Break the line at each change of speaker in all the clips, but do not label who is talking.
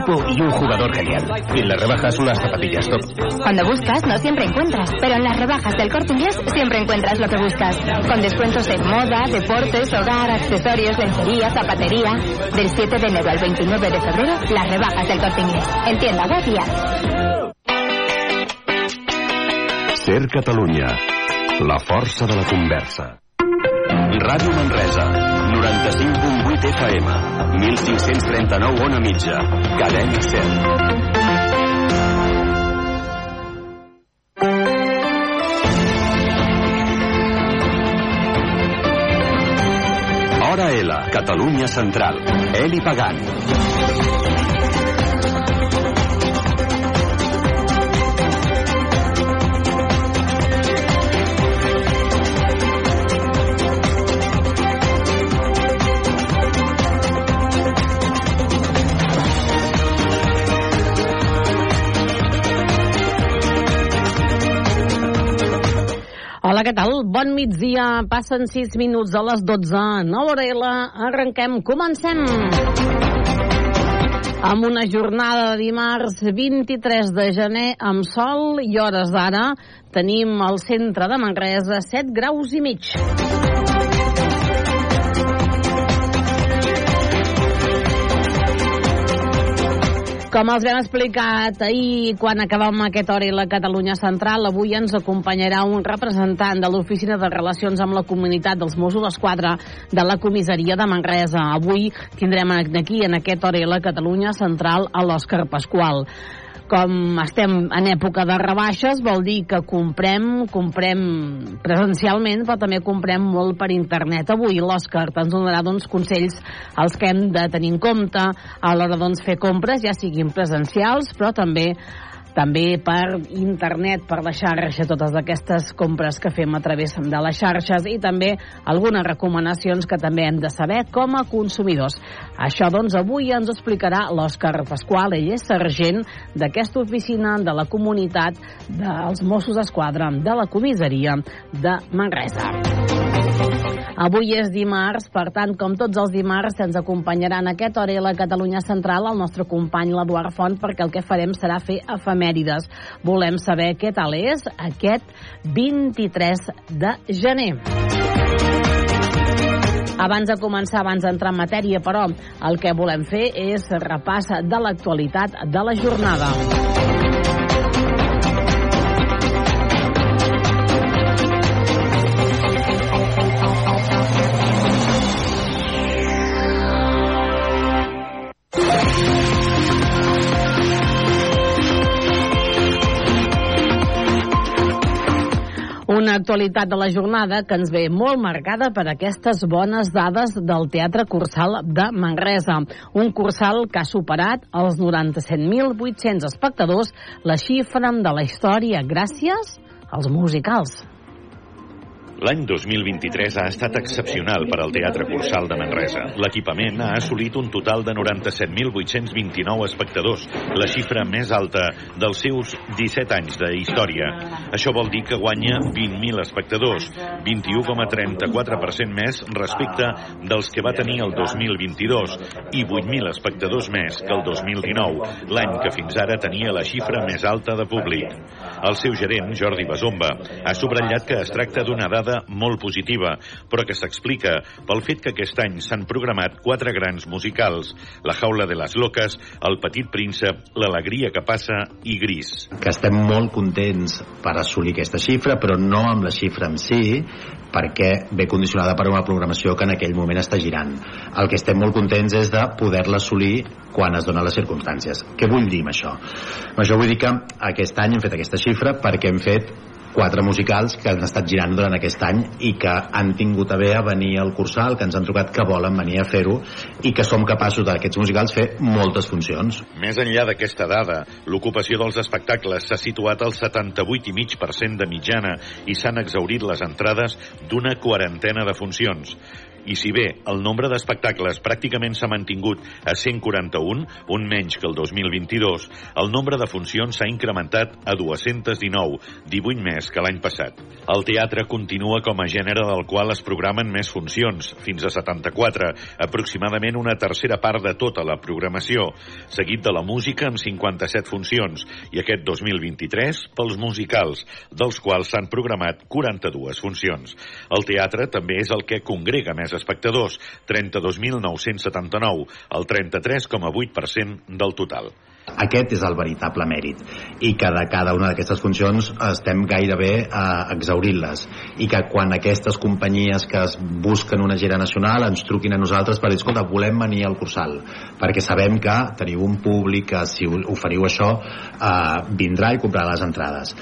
equipo y un jugador genial. Y en las rebajas unas zapatillas top.
Cuando buscas, no siempre encuentras. Pero en las rebajas del corte inglés siempre encuentras lo que buscas. Con descuentos en moda, deportes, hogar, accesorios, lencería, zapatería. Del 7 de enero al 29 de febrero, las rebajas del corte inglés. En tienda web y app.
Ser Catalunya. La força de la conversa. Ràdio Manresa, 95.8 FM, 1539 on a mitja, cadena 100. Hora L, Catalunya Central. Eli Pagant.
Hola, què tal? Bon migdia. Passen 6 minuts a les 12. Nova Orela. Arrenquem. Comencem. Amb una jornada de dimarts 23 de gener amb sol i hores d'ara tenim al centre de Manresa 7 graus i mig. Com els vam explicat ahir quan acabàvem aquesta hora i la Catalunya Central, avui ens acompanyarà un representant de l'Oficina de Relacions amb la Comunitat dels Mossos d'Esquadra de la comissaria de Manresa. Avui tindrem aquí, en aquesta hora i la Catalunya Central, a l'Òscar Pasqual com estem en època de rebaixes, vol dir que comprem, comprem presencialment, però també comprem molt per internet. Avui l'Òscar ens donarà doncs, consells als que hem de tenir en compte a l'hora doncs, fer compres, ja siguin presencials, però també també per internet, per la xarxa, totes aquestes compres que fem a través de les xarxes i també algunes recomanacions que també hem de saber com a consumidors. Això, doncs, avui ens ho explicarà l'Òscar Pasqual, ell és sergent d'aquesta oficina de la comunitat dels Mossos d'Esquadra de la comissaria de Manresa. Avui és dimarts, per tant, com tots els dimarts, ens acompanyarà en aquesta hora a la Catalunya Central el nostre company l'Eduard Font, perquè el que farem serà fer efemèrides. Volem saber què tal és aquest 23 de gener. Abans de començar, abans d'entrar en matèria, però, el que volem fer és repàs de l'actualitat de la jornada. Una actualitat de la jornada que ens ve molt marcada per aquestes bones dades del Teatre Cursal de Manresa. Un cursal que ha superat els 97.800 espectadors, la xifra de la història gràcies als musicals.
L'any 2023 ha estat excepcional per al Teatre Cursal de Manresa. L'equipament ha assolit un total de 97.829 espectadors, la xifra més alta dels seus 17 anys de història. Això vol dir que guanya 20.000 espectadors, 21,34% més respecte dels que va tenir el 2022 i 8.000 espectadors més que el 2019, l'any que fins ara tenia la xifra més alta de públic. El seu gerent, Jordi Basomba, ha subratllat que es tracta d'una dada molt positiva, però que s'explica pel fet que aquest any s'han programat quatre grans musicals, La jaula de les loques, El petit príncep, L'alegria que passa i Gris.
Que estem molt contents per assolir aquesta xifra, però no amb la xifra en si, perquè ve condicionada per una programació que en aquell moment està girant. El que estem molt contents és de poder-la assolir quan es donen les circumstàncies. Què vull dir amb això? Amb això vull dir que aquest any hem fet aquesta xifra perquè hem fet quatre musicals que han estat girant durant aquest any i que han tingut a bé a venir al Cursal, que ens han trucat que volen venir a fer-ho i que som capaços d'aquests musicals fer moltes funcions.
Més enllà d'aquesta dada, l'ocupació dels espectacles s'ha situat al 78,5% de mitjana i s'han exaurit les entrades d'una quarantena de funcions. I si bé el nombre d'espectacles pràcticament s'ha mantingut a 141, un menys que el 2022, el nombre de funcions s'ha incrementat a 219, 18 més que l'any passat. El teatre continua com a gènere del qual es programen més funcions, fins a 74, aproximadament una tercera part de tota la programació, seguit de la música amb 57 funcions, i aquest 2023 pels musicals, dels quals s'han programat 42 funcions. El teatre també és el que congrega més espectadors, 32.979, el 33,8% del total.
Aquest és el veritable mèrit i que de cada una d'aquestes funcions estem gairebé eh, exaurint-les i que quan aquestes companyies que es busquen una gira nacional ens truquin a nosaltres per dir, escolta, volem venir al Cursal perquè sabem que teniu un públic que si oferiu això eh, vindrà i comprarà les entrades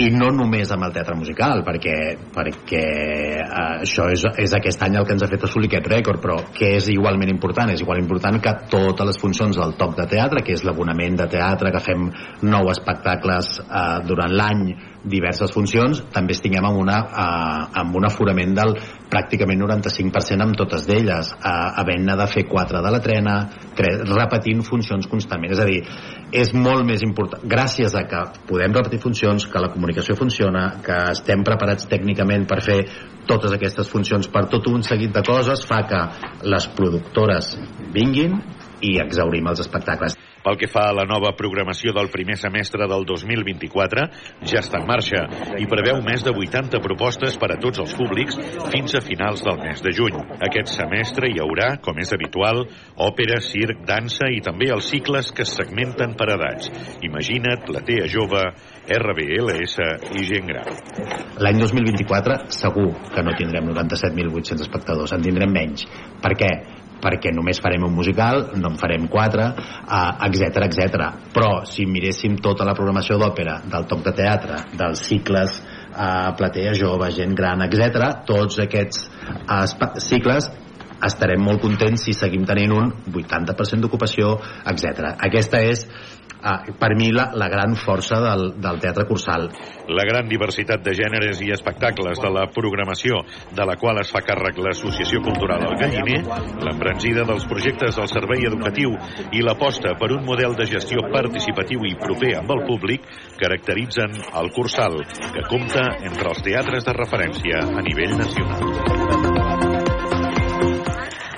i no només amb el teatre musical perquè, perquè eh, això és, és aquest any el que ens ha fet assolir aquest rècord però que és igualment important? És igual important que totes les funcions del toc de teatre que és l'abonament de teatre que fem nou espectacles eh, durant l'any diverses funcions. També estiguem amb, una, eh, amb un aforament del pràcticament 95% amb totes d'elles eh, havent-ne de fer 4 de la trena 3, repetint funcions constantment. És a dir, és molt més important gràcies a que podem repetir funcions que la comunicació funciona que estem preparats tècnicament per fer totes aquestes funcions per tot un seguit de coses fa que les productores vinguin i exaurim els espectacles
pel que fa a la nova programació del primer semestre del 2024, ja està en marxa i preveu més de 80 propostes per a tots els públics fins a finals del mes de juny. Aquest semestre hi haurà, com és habitual, òpera, circ, dansa i també els cicles que es segmenten per edats. Imagina't, la TEA jove, RBLS i gent gran.
L'any 2024 segur que no tindrem 97.800 espectadors, en tindrem menys. Per què? Perquè només farem un musical, no en farem quatre, etc uh, etc. Però si miréssim tota la programació d'òpera, del toc de teatre, dels cicles uh, platea jove, gent gran, etc, tots aquests uh, cicles estarem molt contents si seguim tenint un 80% d'ocupació, etc. Aquesta és ah, per mi la, la gran força del, del teatre cursal.
La gran diversitat de gèneres i espectacles de la programació de la qual es fa càrrec l'Associació Cultural El Galliner, l'embranzida dels projectes del servei educatiu i l'aposta per un model de gestió participatiu i proper amb el públic caracteritzen el Cursal, que compta entre els teatres de referència a nivell nacional.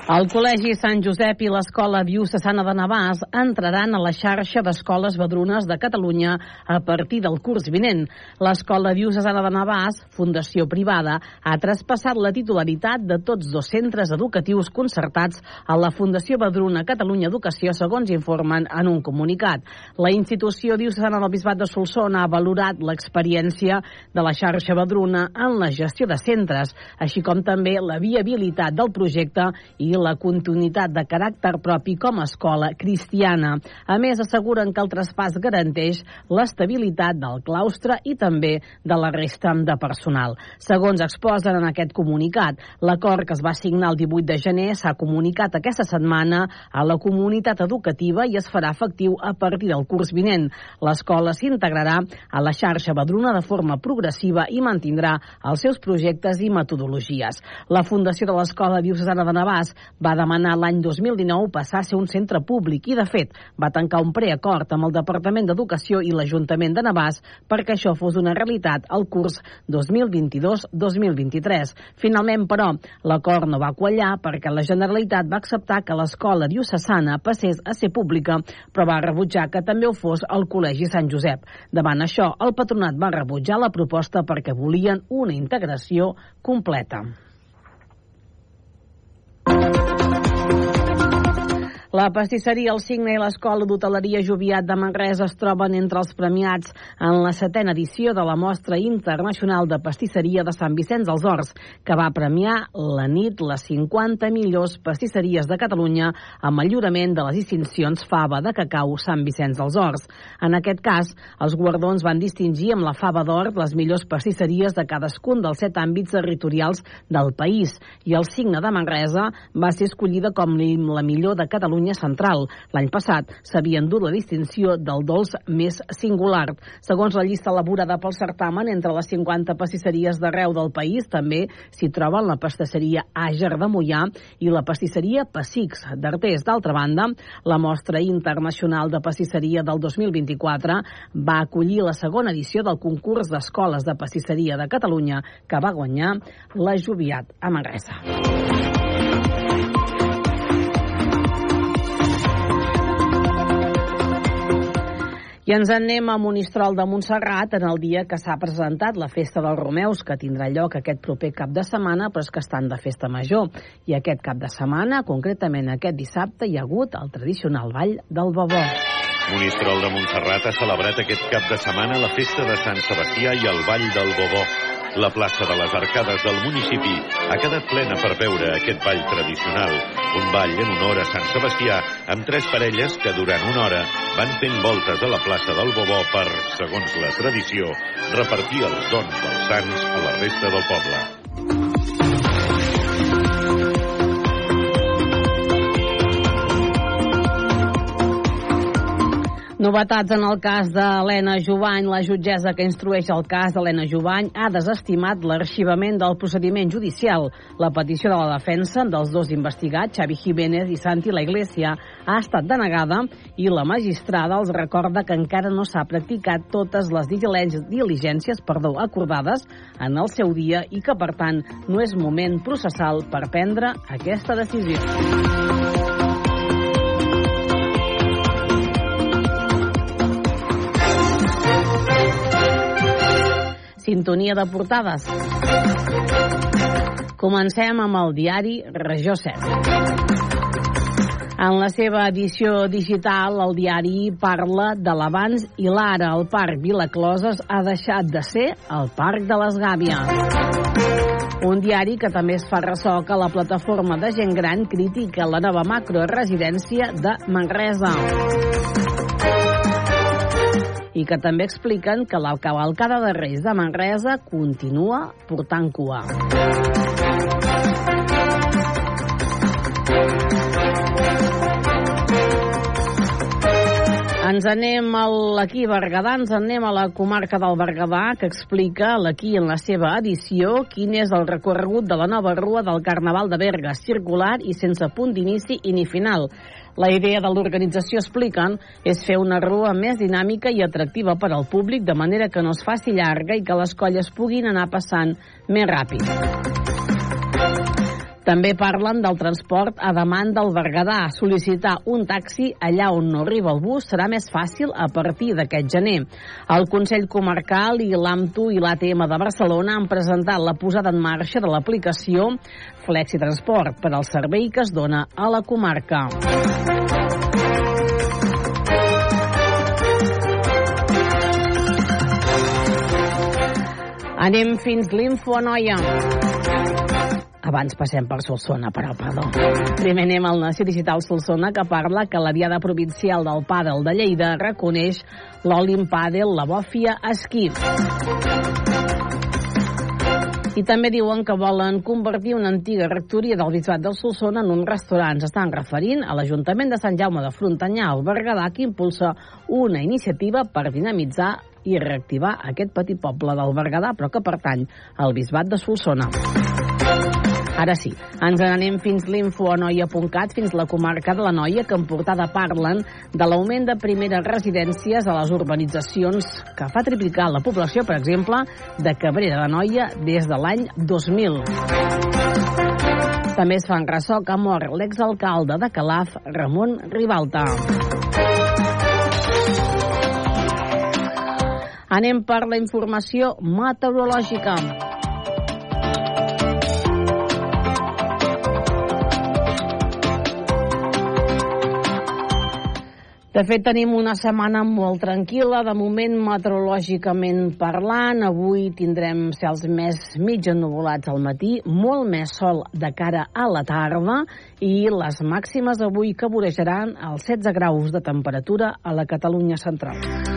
El Col·legi Sant Josep i l'Escola Diocesana de Navàs entraran a la xarxa d'escoles badrunes de Catalunya a partir del curs vinent. L'Escola Diocesana de Navàs, fundació privada, ha traspassat la titularitat de tots dos centres educatius concertats a la Fundació Badruna Catalunya Educació, segons informen en un comunicat. La institució diocesana del Bisbat de Solsona ha valorat l'experiència de la xarxa Badruna en la gestió de centres, així com també la viabilitat del projecte i la continuïtat de caràcter propi com a escola cristiana. A més, asseguren que el traspàs garanteix l'estabilitat del claustre i també de la resta de personal. Segons exposen en aquest comunicat, l'acord que es va signar el 18 de gener s'ha comunicat aquesta setmana a la comunitat educativa i es farà efectiu a partir del curs vinent. L'escola s'integrarà a la xarxa Badruna de forma progressiva i mantindrà els seus projectes i metodologies. La Fundació de l'Escola Diocesana de Navàs va demanar l'any 2019 passar a ser un centre públic i, de fet, va tancar un preacord amb el Departament d'Educació i l'Ajuntament de Navàs perquè això fos una realitat al curs 2022-2023. Finalment, però, l'acord no va quallar perquè la Generalitat va acceptar que l'escola diocesana passés a ser pública, però va rebutjar que també ho fos el Col·legi Sant Josep. Davant això, el patronat va rebutjar la proposta perquè volien una integració completa. La pastisseria El Cigne i l'Escola d'Hoteleria Joviat de Manresa es troben entre els premiats en la setena edició de la Mostra Internacional de Pastisseria de Sant Vicenç dels Horts, que va premiar la nit les 50 millors pastisseries de Catalunya amb el lliurament de les distincions Fava de Cacau Sant Vicenç dels Horts. En aquest cas, els guardons van distingir amb la Fava d'Or les millors pastisseries de cadascun dels set àmbits territorials del país i el Cigne de Manresa va ser escollida com la millor de Catalunya Catalunya Central. L'any passat s'havia endut la distinció del dolç més singular. Segons la llista elaborada pel certamen, entre les 50 pastisseries d'arreu del país també s'hi troben la pastisseria Àger de Mollà i la pastisseria Pessics d'Artés. D'altra banda, la mostra internacional de pastisseria del 2024 va acollir la segona edició del concurs d'escoles de pastisseria de Catalunya que va guanyar la Joviat a Manresa. I ens anem a Monistrol de Montserrat en el dia que s'ha presentat la Festa dels Romeus, que tindrà lloc aquest proper cap de setmana, però és que estan de festa major. I aquest cap de setmana, concretament aquest dissabte, hi ha hagut el tradicional ball del Bobó.
Monistrol de Montserrat ha celebrat aquest cap de setmana la festa de Sant Sebastià i el Ball del Bobó. La plaça de les Arcades del municipi ha quedat plena per veure aquest ball tradicional, un ball en honor a Sant Sebastià, amb tres parelles que durant una hora van fent voltes a la plaça del Bobó per, segons la tradició, repartir els dons dels sants a la resta del poble.
Novetats en el cas d'Helena Jovany. La jutgessa que instrueix el cas d'Helena Jovany ha desestimat l'arxivament del procediment judicial. La petició de la defensa dels dos investigats, Xavi Jiménez i Santi La Iglesia, ha estat denegada i la magistrada els recorda que encara no s'ha practicat totes les diligències perdó, acordades en el seu dia i que, per tant, no és moment processal per prendre aquesta decisió. Sintonia de portades. Comencem amb el diari Regió 7. En la seva edició digital, el diari parla de l'abans i l'ara. El Parc Vilacloses ha deixat de ser el Parc de les Gàbies. Un diari que també es fa ressò que la plataforma de gent gran critica la nova macroresidència de Manresa i que també expliquen que la cavalcada de Reis de Manresa continua portant cua. Ens anem a l'Aquí Berguedà, ens anem a la comarca del Berguedà, que explica l'Aquí en la seva edició quin és el recorregut de la nova rua del Carnaval de Berga, circular i sense punt d'inici i ni final. La idea de l'organització, expliquen, és fer una rua més dinàmica i atractiva per al públic, de manera que no es faci llarga i que les colles puguin anar passant més ràpid. També parlen del transport a demanda al Berguedà. Sol·licitar un taxi allà on no arriba el bus serà més fàcil a partir d'aquest gener. El Consell Comarcal i l'AMTU i l'ATM de Barcelona han presentat la posada en marxa de l'aplicació Flexi Transport per al servei que es dona a la comarca. Anem fins l'Info a Noia. Abans passem per Solsona, però, perdó. Primer anem al Nació Digital Solsona, que parla que la Diada Provincial del Pàdel de Lleida reconeix l'Olim Pàdel, la Bòfia, Esquí. I també diuen que volen convertir una antiga rectoria del Bisbat del Solsona en un restaurant. S'estan referint a l'Ajuntament de Sant Jaume de Frontanyà, al Berguedà, que impulsa una iniciativa per dinamitzar i reactivar aquest petit poble del Berguedà, però que pertany al Bisbat de Solsona. Ara sí, ens n'anem fins l'infoanoia.cat, fins la comarca de la Noia, que en portada parlen de l'augment de primeres residències a les urbanitzacions que fa triplicar la població, per exemple, de Cabrera de Noia des de l'any 2000. També es fan ressò que ha mort l'exalcalde de Calaf, Ramon Ribalta. Anem per la informació meteorològica. De fet, tenim una setmana molt tranquil·la, de moment meteorològicament parlant. Avui tindrem cels més mig ennuvolats al matí, molt més sol de cara a la tarda i les màximes avui que vorejaran els 16 graus de temperatura a la Catalunya central.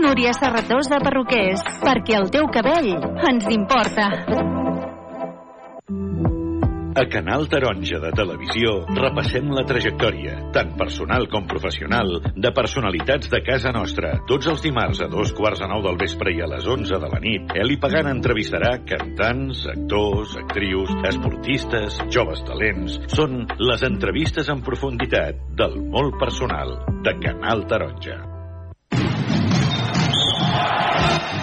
Núria Serratosa Perruquers, perquè el teu cabell ens importa.
A Canal Taronja de Televisió repassem la trajectòria, tant personal com professional, de personalitats de casa nostra. Tots els dimarts a dos quarts de nou del vespre i a les 11 de la nit, Eli Pagan entrevistarà cantants, actors, actrius, esportistes, joves talents. Són les entrevistes en profunditat del molt personal de Canal Taronja.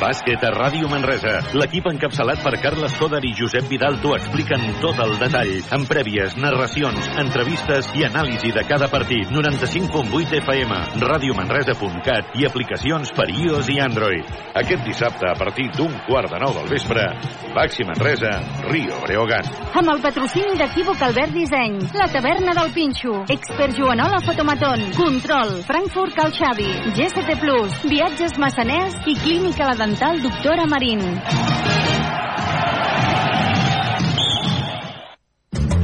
Bàsquet a Ràdio Manresa. L'equip encapçalat per Carles Coder i Josep Vidal t'ho expliquen tot el detall, amb prèvies, narracions, entrevistes i anàlisi de cada partit. 95.8 FM, radiomanresa.cat i aplicacions per iOS i Android. Aquest dissabte, a partir d'un quart de nou del vespre, Baxi Manresa, Rio Breogan.
Amb el patrocini d'Equívoc Albert Disseny, la taverna del Pinxo, Expert Joanola Fotomaton, Control, Frankfurt Cal Xavi, GST Plus, Viatges Massaners i Clínica La Dental Doctora Marín.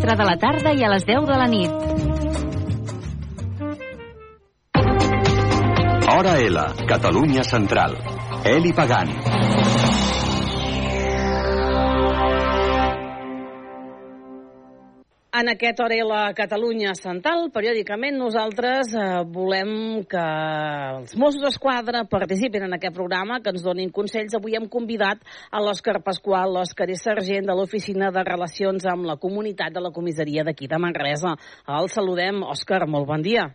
de la tarda i a les 10 de la nit.
Hora L, Catalunya Central. Eli Pagant.
En aquest hora i la Catalunya Central, periòdicament nosaltres eh, volem que els Mossos d'Esquadra participin en aquest programa, que ens donin consells. Avui hem convidat a l'Òscar Pasqual, l'Òscar és sergent de l'Oficina de Relacions amb la Comunitat de la Comissaria d'aquí de Manresa. El saludem. Òscar, molt bon dia.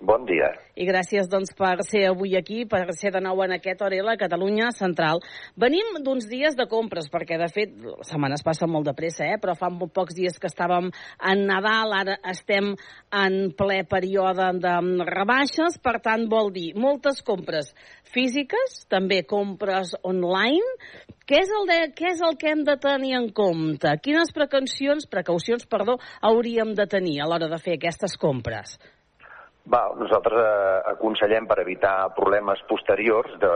Bon dia.
I gràcies doncs, per ser avui aquí, per ser de nou en aquest Orela, Catalunya Central. Venim d'uns dies de compres, perquè de fet les setmanes passen molt de pressa, eh? però fa molt pocs dies que estàvem en Nadal, ara estem en ple període de rebaixes, per tant vol dir moltes compres físiques, també compres online. Què és el, de, què és el que hem de tenir en compte? Quines precaucions, precaucions perdó, hauríem de tenir a l'hora de fer aquestes compres?
Va, nosaltres eh, aconsellem per evitar problemes posteriors de,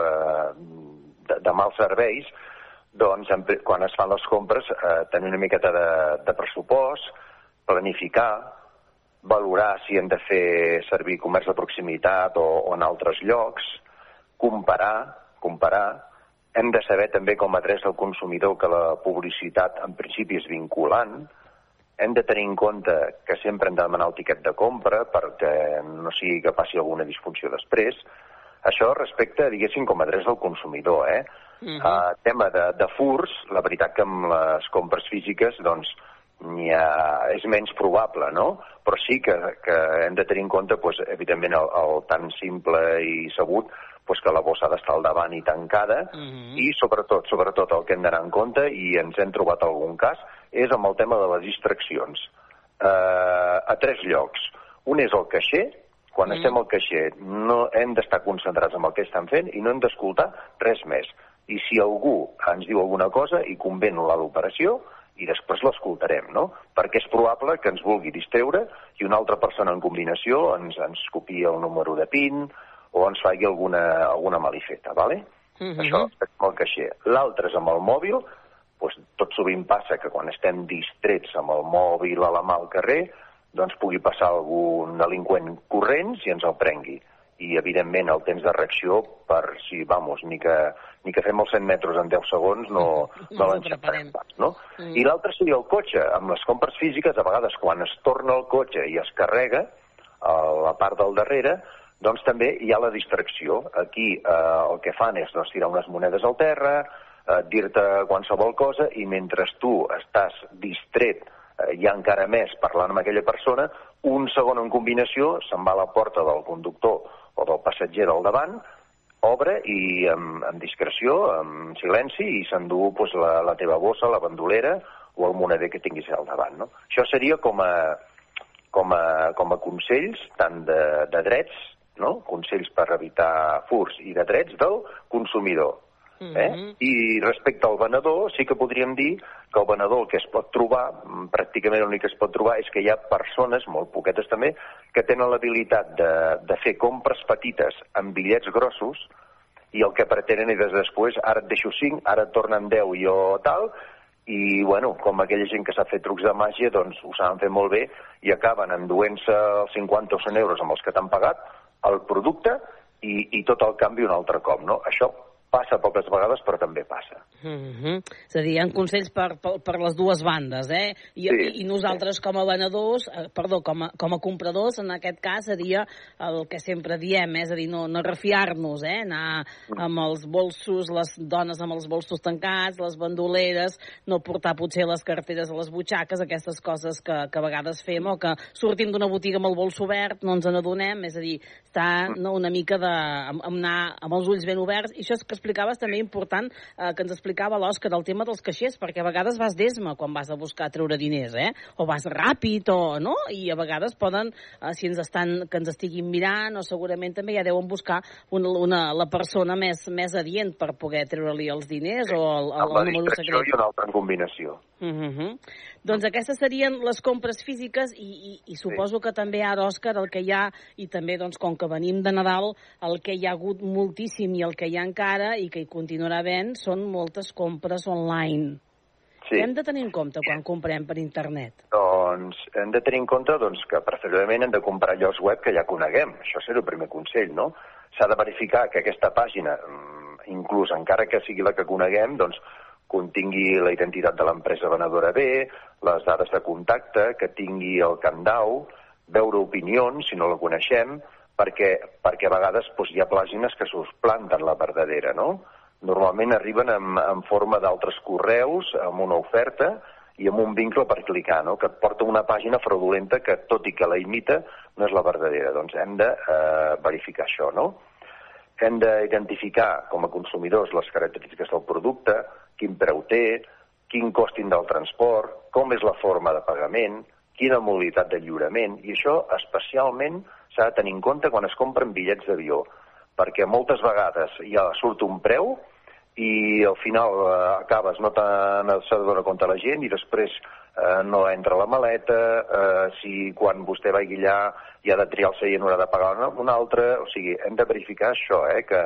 de, de mals serveis, doncs en, quan es fan les compres eh, tenir una miqueta de, de pressupost, planificar, valorar si hem de fer servir comerç de proximitat o, o en altres llocs, comparar, comparar, hem de saber també com adreça el consumidor que la publicitat en principi és vinculant, hem de tenir en compte que sempre hem de demanar el tiquet de compra perquè no sigui que passi alguna disfunció després. Això respecte, diguéssim, com a drets del consumidor, eh? Uh -huh. uh, tema de, de furs, la veritat que amb les compres físiques, doncs, ha, és menys probable, no? Però sí que, que hem de tenir en compte, doncs, evidentment, el, el tan simple i sabut pues que la bossa ha d'estar al davant i tancada, uh -huh. i sobretot, sobretot el que hem d'anar en compte, i ens hem trobat algun cas, és amb el tema de les distraccions. Uh, a tres llocs. Un és el caixer, quan mm. estem al caixer no hem d'estar concentrats en el que estan fent i no hem d'escoltar res més. I si algú ens diu alguna cosa i convé anul·lar l'operació, i després l'escoltarem, no? Perquè és probable que ens vulgui distreure i una altra persona en combinació ens, ens copia el número de PIN o ens faci alguna, alguna malifeta, ¿vale? Mm -hmm. Això és amb el caixer. L'altre és amb el mòbil, doncs tot sovint passa que quan estem distrets amb el mòbil a la mà al carrer, doncs pugui passar algun delinqüent corrents i ens el prengui. i, evidentment, el temps de reacció per si, vamos, ni que, ni que fem els 100 metres en 10 segons no, no,
No
l'enxamparem pas, no?
Mm.
I l'altre seria el cotxe. Amb les compres físiques, a vegades, quan es torna el cotxe i es carrega, a la part del darrere, doncs també hi ha la distracció. Aquí eh, el que fan és doncs, tirar unes monedes al terra, eh, dir-te qualsevol cosa, i mentre tu estàs distret eh, ja encara més parlant amb aquella persona, un segon en combinació se'n va a la porta del conductor o del passatger del davant, obre i amb, amb discreció, amb silenci, i s'endú pues, la, la teva bossa, la bandolera o el moneder que tinguis al davant. No? Això seria com a, com a, com a consells tant de, de drets, no? consells per evitar furs i de drets del consumidor. Eh? I respecte al venedor, sí que podríem dir que el venedor el que es pot trobar, mm, pràcticament l'únic que es pot trobar, és que hi ha persones, molt poquetes també, que tenen l'habilitat de, de fer compres petites amb bitllets grossos i el que pretenen és després, ara et deixo 5, ara et tornen 10 i jo tal, i, bueno, com aquella gent que s'ha fet trucs de màgia, doncs ho saben fer molt bé i acaben enduent-se els 50 o 100 euros amb els que t'han pagat, el producte i, i tot el canvi un altre cop, no? Això passa poques vegades, però també passa.
Mm -hmm. És a dir, hi ha consells per, per, per les dues bandes, eh? I,
Sí,
i, i nosaltres com a venedors, eh, perdó, com a, com a compradors, en aquest cas seria el que sempre diem, eh? és a dir, no, no refiar-nos, eh? Anar amb els bolsos, les dones amb els bolsos tancats, les bandoleres, no portar potser les carteres a les butxaques, aquestes coses que, que a vegades fem, o que sortim d'una botiga amb el bols obert, no ens n'adonem, és a dir, està no, una mica de, amb, amb anar amb els ulls ben oberts, i això és que explicaves també important, eh, que ens explicava l'Òscar, el tema dels caixers, perquè a vegades vas d'esma quan vas a buscar treure diners, eh? O vas ràpid, o no? I a vegades poden, eh, si ens estan, que ens estiguin mirant, o segurament també ja deuen buscar una, una, la persona més, més adient per poder treure-li els diners o el, el,
la
el número
distracció
secret.
i una altra en combinació.
Uh -huh. Doncs aquestes serien les compres físiques i, i, i suposo que també ara, Òscar, el que hi ha, i també doncs, com que venim de Nadal, el que hi ha hagut moltíssim i el que hi ha encara i que hi continuarà havent són moltes compres online.
Sí.
Què hem de tenir en compte quan comprem per internet?
Doncs hem de tenir en compte doncs, que preferiblement hem de comprar llocs web que ja coneguem. Això seria el primer consell, no? S'ha de verificar que aquesta pàgina, mm, inclús encara que sigui la que coneguem, doncs contingui la identitat de l'empresa venedora bé, les dades de contacte, que tingui el candau, veure opinions, si no la coneixem, perquè, perquè a vegades doncs, hi ha pàgines que s'us planten la verdadera, no? Normalment arriben en, en forma d'altres correus, amb una oferta, i amb un vincle per clicar, no? que et porta una pàgina fraudulenta que, tot i que la imita, no és la verdadera. Doncs hem de eh, verificar això, no? Hem d'identificar, com a consumidors, les característiques del producte, quin preu té, quin cost tindrà el transport, com és la forma de pagament, quina modalitat de lliurament, i això especialment s'ha de tenir en compte quan es compren bitllets d'avió, perquè moltes vegades ja surt un preu i al final eh, acabes no donar compte la gent i després eh, no entra la maleta, eh, si quan vostè vagi allà i ha de triar el seient haurà de pagar un, un altre, o sigui, hem de verificar això, eh, que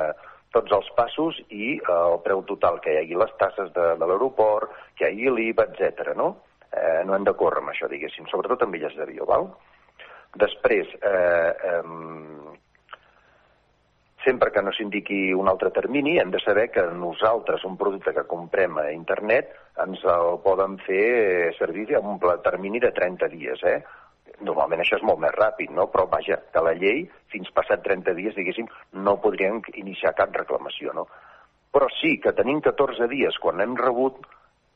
tots els passos i eh, el preu total, que hi hagi les tasses de, de l'aeroport, que hi hagi l'IVA, etc. no? Eh, no hem de córrer amb això, diguéssim, sobretot en bitllets d'avió, val? Després, eh, eh, sempre que no s'indiqui un altre termini, hem de saber que nosaltres, un producte que comprem a internet, ens el poden fer servir amb un termini de 30 dies, eh? Normalment això és molt més ràpid, no? Però, vaja, que la llei, fins passat 30 dies, diguéssim, no podrien iniciar cap reclamació, no? Però sí que tenim 14 dies, quan hem rebut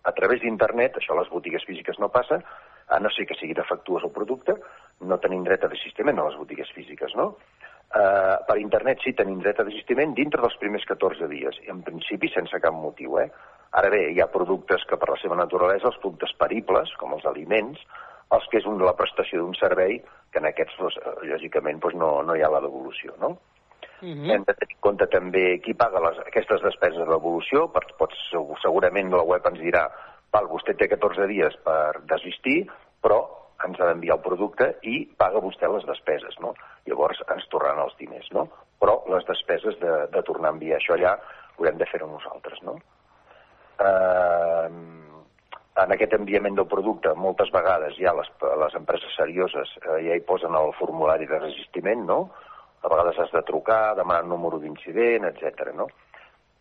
a través d'internet, això a les botigues físiques no passa, a no ser que sigui defectuós el producte, no tenim dret a desistiment a les botigues físiques, no? Uh, per internet sí tenim dret a desistiment dintre dels primers 14 dies, en principi sense cap motiu, eh? Ara bé, hi ha productes que per la seva naturalesa, els productes peribles, com els aliments, els que és un, la prestació d'un servei, que en aquests, doncs, lògicament, doncs no, no hi ha la devolució, no?
Mm
Hem de tenir en compte també qui paga les, aquestes despeses de devolució, per, pots, segurament la web ens dirà val, vostè té 14 dies per desistir, però ens ha d'enviar el producte i paga vostè les despeses, no? Llavors ens tornaran els diners, no? Però les despeses de, de tornar a enviar això allà haurem de fer-ho nosaltres, no? Eh, en aquest enviament del producte, moltes vegades ja les, les empreses serioses eh, ja hi posen el formulari de resistiment, no? a vegades has de trucar, demanar un número d'incident, etc. no?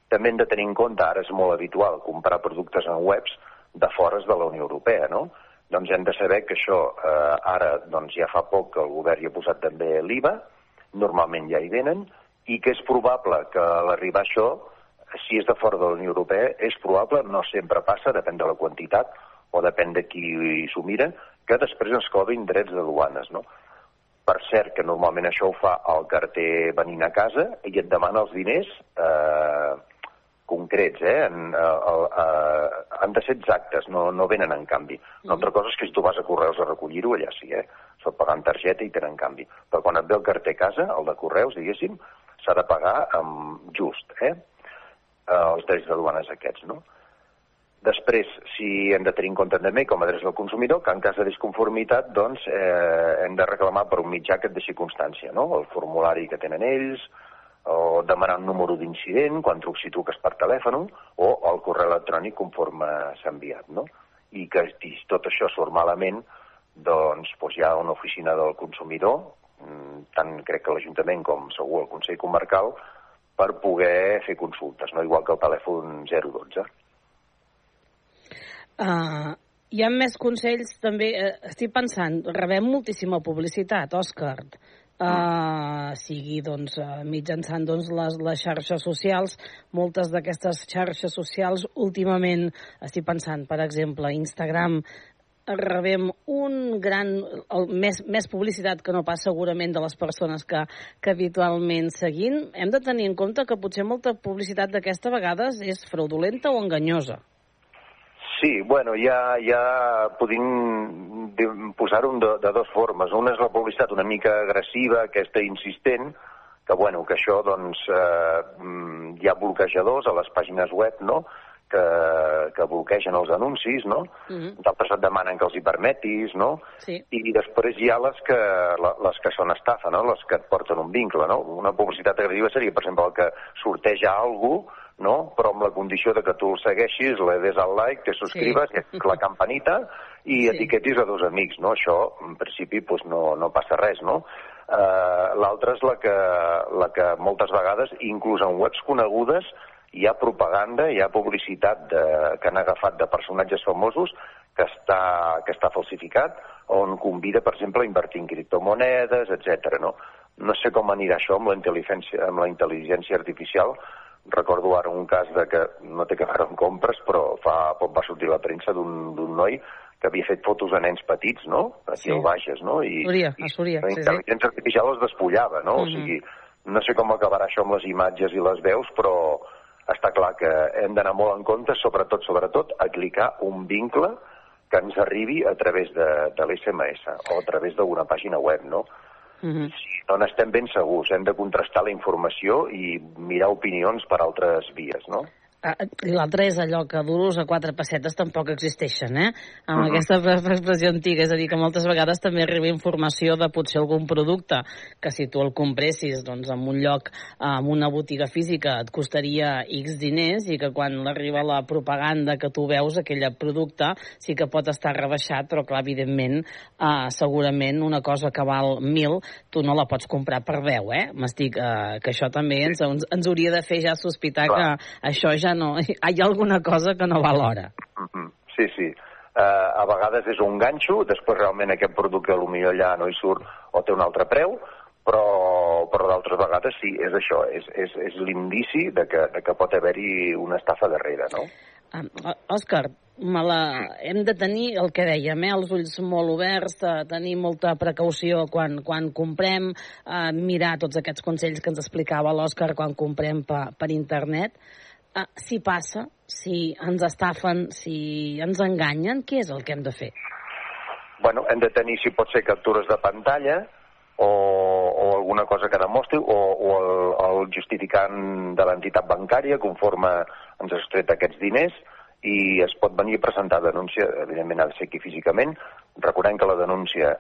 També hem de tenir en compte, ara és molt habitual comprar productes en webs de fores de la Unió Europea, no? Doncs hem de saber que això eh, ara doncs ja fa poc que el govern hi ha posat també l'IVA, normalment ja hi venen, i que és probable que a l'arribar això, si és de fora de la Unió Europea, és probable, no sempre passa, depèn de la quantitat o depèn de qui s'ho mira, que després ens cobrin drets de duanes, no? Per cert, que normalment això ho fa el carter venint a casa i et demana els diners eh, concrets, eh? En, eh, eh, han de ser exactes, no, no venen en canvi. Una altra cosa és que si tu vas a Correus a recollir-ho, allà sí, eh? S'ho pagant targeta i tenen canvi. Però quan et ve el carter a casa, el de Correus, diguéssim, s'ha de pagar amb just, eh? Eh? Els drets de duanes aquests, no? Després, si hem de tenir en compte també, com a drets del consumidor, que en cas de disconformitat, doncs, eh, hem de reclamar per un mitjà que et deixi constància, no? El formulari que tenen ells, o demanar un número d'incident quan trucs si truques per telèfon, o el correu electrònic conforme s'ha enviat, no? I que si tot això surt malament, doncs, doncs hi ha una oficina del consumidor, mm, tant crec que l'Ajuntament com segur el Consell Comarcal, per poder fer consultes, no? igual que el telèfon 012.
Uh, hi ha més consells també, uh, estic pensant, rebem moltíssima publicitat, Òscar, uh, sigui doncs, uh, mitjançant doncs, les, les xarxes socials, moltes d'aquestes xarxes socials últimament, estic pensant, per exemple, Instagram, rebem un gran, el, més, més publicitat que no pas segurament de les persones que, que habitualment seguim. Hem de tenir en compte que potser molta publicitat d'aquesta vegades és fraudulenta o enganyosa.
Sí, bueno, ja, ja podem posar-ho de, de dues formes. Una és la publicitat una mica agressiva, aquesta insistent, que, bueno, que això, doncs, eh, hi ha bloquejadors a les pàgines web, no?, que, que bloquegen els anuncis, no? Mm -hmm. D'altres et demanen que els hi permetis, no?
Sí.
I després hi ha les que, les que són estafa, no? Les que et porten un vincle, no? Una publicitat agressiva seria, per exemple, el que sorteja algú no? però amb la condició de que tu el segueixis, le des al like, te subscribes, sí. la campanita i sí. etiquetis a dos amics. No? Això, en principi, pues, no, no passa res. No? Uh, L'altra és la que, la que moltes vegades, inclús en webs conegudes, hi ha propaganda, hi ha publicitat de, que han agafat de personatges famosos que està, que està falsificat, on convida, per exemple, a invertir en criptomonedes, etc. No? no sé com anirà això amb la intel·ligència, amb la intel·ligència artificial, recordo ara un cas de que no té que veure amb compres, però fa poc va sortir la premsa d'un noi que havia fet fotos a nens petits, no? Aquí sí. al Bages, no? I,
Súria, a Súria,
i la intel·ligència sí, sí. artificial els despullava, no? Mm -hmm. O sigui, no sé com acabarà això amb les imatges i les veus, però està clar que hem d'anar molt en compte, sobretot, sobretot, a clicar un vincle que ens arribi a través de, de l'SMS o a través d'una pàgina web, no? Uh -huh. Si no n'estem ben segurs, hem de contrastar la informació i mirar opinions per altres vies, no?
I l'altre és allò que duros a quatre pessetes tampoc existeixen, eh? Amb uh -huh. aquesta expressió antiga, és a dir, que moltes vegades també arriba informació de potser algun producte que si tu el compressis doncs, en un lloc, en una botiga física, et costaria X diners i que quan arriba la propaganda que tu veus, aquell producte sí que pot estar rebaixat, però clar, evidentment, eh, segurament una cosa que val 1.000 tu no la pots comprar per 10, eh? M'estic, eh, que això també ens, ens hauria de fer ja sospitar clar. que això ja no... Hi ha alguna cosa que no va l'hora.
Mm -hmm. Sí, sí. Uh, a vegades és un ganxo, després realment aquest producte potser allà no hi surt o té un altre preu, però, però d'altres vegades sí, és això, és, és, és l'indici de que, de que pot haver-hi una estafa darrere, no?
Um, Òscar, me la... hem de tenir el que dèiem, eh? els ulls molt oberts, de tenir molta precaució quan, quan comprem, eh, mirar tots aquests consells que ens explicava l'Òscar quan comprem per, per internet, uh, si passa, si ens estafen, si ens enganyen, què és el que hem de fer?
Bueno, hem de tenir, si pot ser, captures de pantalla o, o alguna cosa que demostri o, o el, el justificant de l'entitat bancària conforme ens has tret aquests diners i es pot venir a presentar denúncia, evidentment ha de ser aquí físicament. Recordem que la denúncia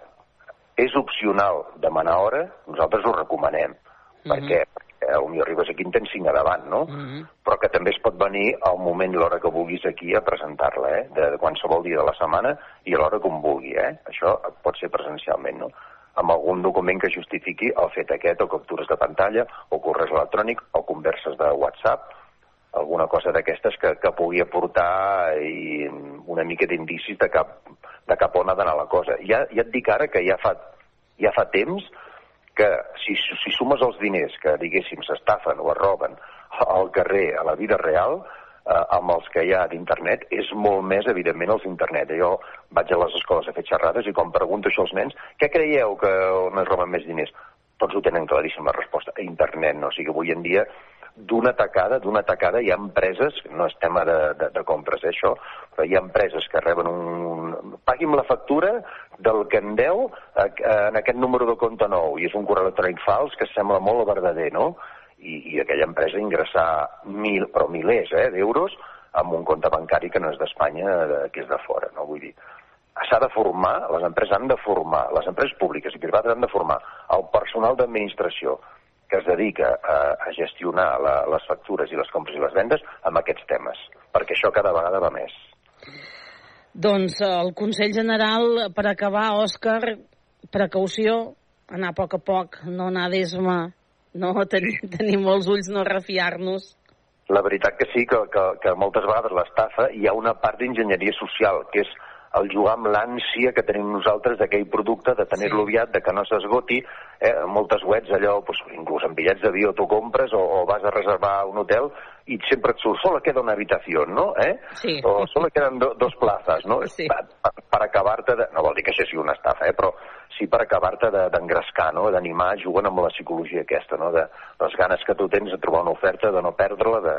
és opcional demanar hora, nosaltres ho recomanem. Mm -hmm. Per què? Eh, potser arribes aquí en tens cinc a davant, no? Mm -hmm. Però que també es pot venir al moment i l'hora que vulguis aquí a presentar-la, eh? De, de qualsevol dia de la setmana i a l'hora que vulgui, eh? Això pot ser presencialment, no? amb algun document que justifiqui el fet aquest, o captures de pantalla, o correus electrònic, o converses de WhatsApp, alguna cosa d'aquestes que, que pugui aportar i una mica d'indicis de, cap, de cap on ha d'anar la cosa. Ja, ja et dic ara que ja fa, ja fa temps que si, si sumes els diners que, diguéssim, s'estafen o es roben al carrer, a la vida real, eh, amb els que hi ha d'internet, és molt més, evidentment, els d'internet. Jo vaig a les escoles a fer xerrades i quan pregunto això als nens, què creieu que on es roben més diners? Tots ho tenen claríssim la resposta, a internet, no? O sigui, avui en dia d'una tacada, d'una tacada hi ha empreses, no és tema de, de, de compres eh, això, però hi ha empreses que reben un... Pagui'm la factura del que em deu eh, en aquest número de compte nou, i és un correu electrònic fals que sembla molt verdader, no? I, i aquella empresa ingressar mil, però milers eh, d'euros amb un compte bancari que no és d'Espanya, que és de fora, no? Vull dir, s'ha de formar, les empreses han de formar, les empreses públiques i privades han de formar el personal d'administració, que es dedica a, a gestionar la, les factures i les compres i les vendes amb aquests temes, perquè això cada vegada va més.
Doncs eh, el Consell General, per acabar, Òscar, precaució, anar a poc a poc, no anar d'esma, no tenir, tenir molts ulls, no refiar-nos.
La veritat que sí, que, que, que moltes vegades l'estafa hi ha una part d'enginyeria social, que és el jugar amb l'ànsia que tenim nosaltres d'aquell producte, de tenir-lo sí. aviat, de que no s'esgoti. Eh, moltes webs allò, doncs, inclús en bitllets d'avió tu compres o, o vas a reservar un hotel i sempre et surt, sola queda una habitació, no? Eh?
Sí.
O sola queden do, dos plazas, no?
Sí.
Per, per, per acabar-te de... No vol dir que això sigui una estafa, eh? Però sí per acabar-te d'engrescar, de, no? D'animar, jugant amb la psicologia aquesta, no? De les ganes que tu tens de trobar una oferta, de no perdre-la, de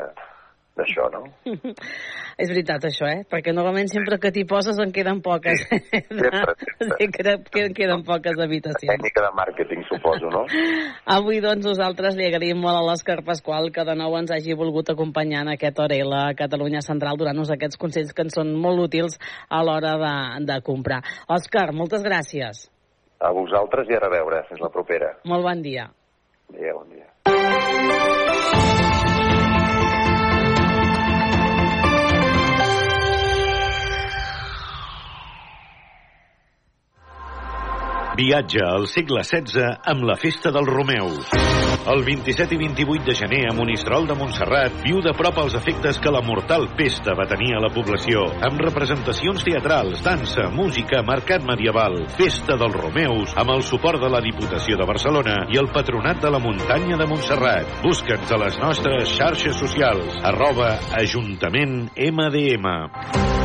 d'això, no?
és veritat, això, eh? Perquè normalment sempre que t'hi poses en queden poques. Sí,
sempre, sempre.
Que queden poques habitacions.
Tècnica de màrqueting, suposo, no?
Avui, doncs, nosaltres li agraïm molt a l'Òscar Pasqual que de nou ens hagi volgut acompanyar en aquest Orela a Catalunya Central durant-nos aquests consells que ens són molt útils a l'hora de, de comprar. Òscar, moltes gràcies.
A vosaltres i a reveure. Fins la propera.
Molt bon dia.
Adéu, bon dia.
Viatja al segle XVI amb la Festa del Romeu. El 27 i 28 de gener a Monistrol de Montserrat viu de prop els efectes que la mortal pesta va tenir a la població, amb representacions teatrals, dansa, música, mercat medieval, Festa dels Romeus, amb el suport de la Diputació de Barcelona i el Patronat de la Muntanya de Montserrat. Busca'ns a les nostres xarxes socials, arroba Ajuntament MDM.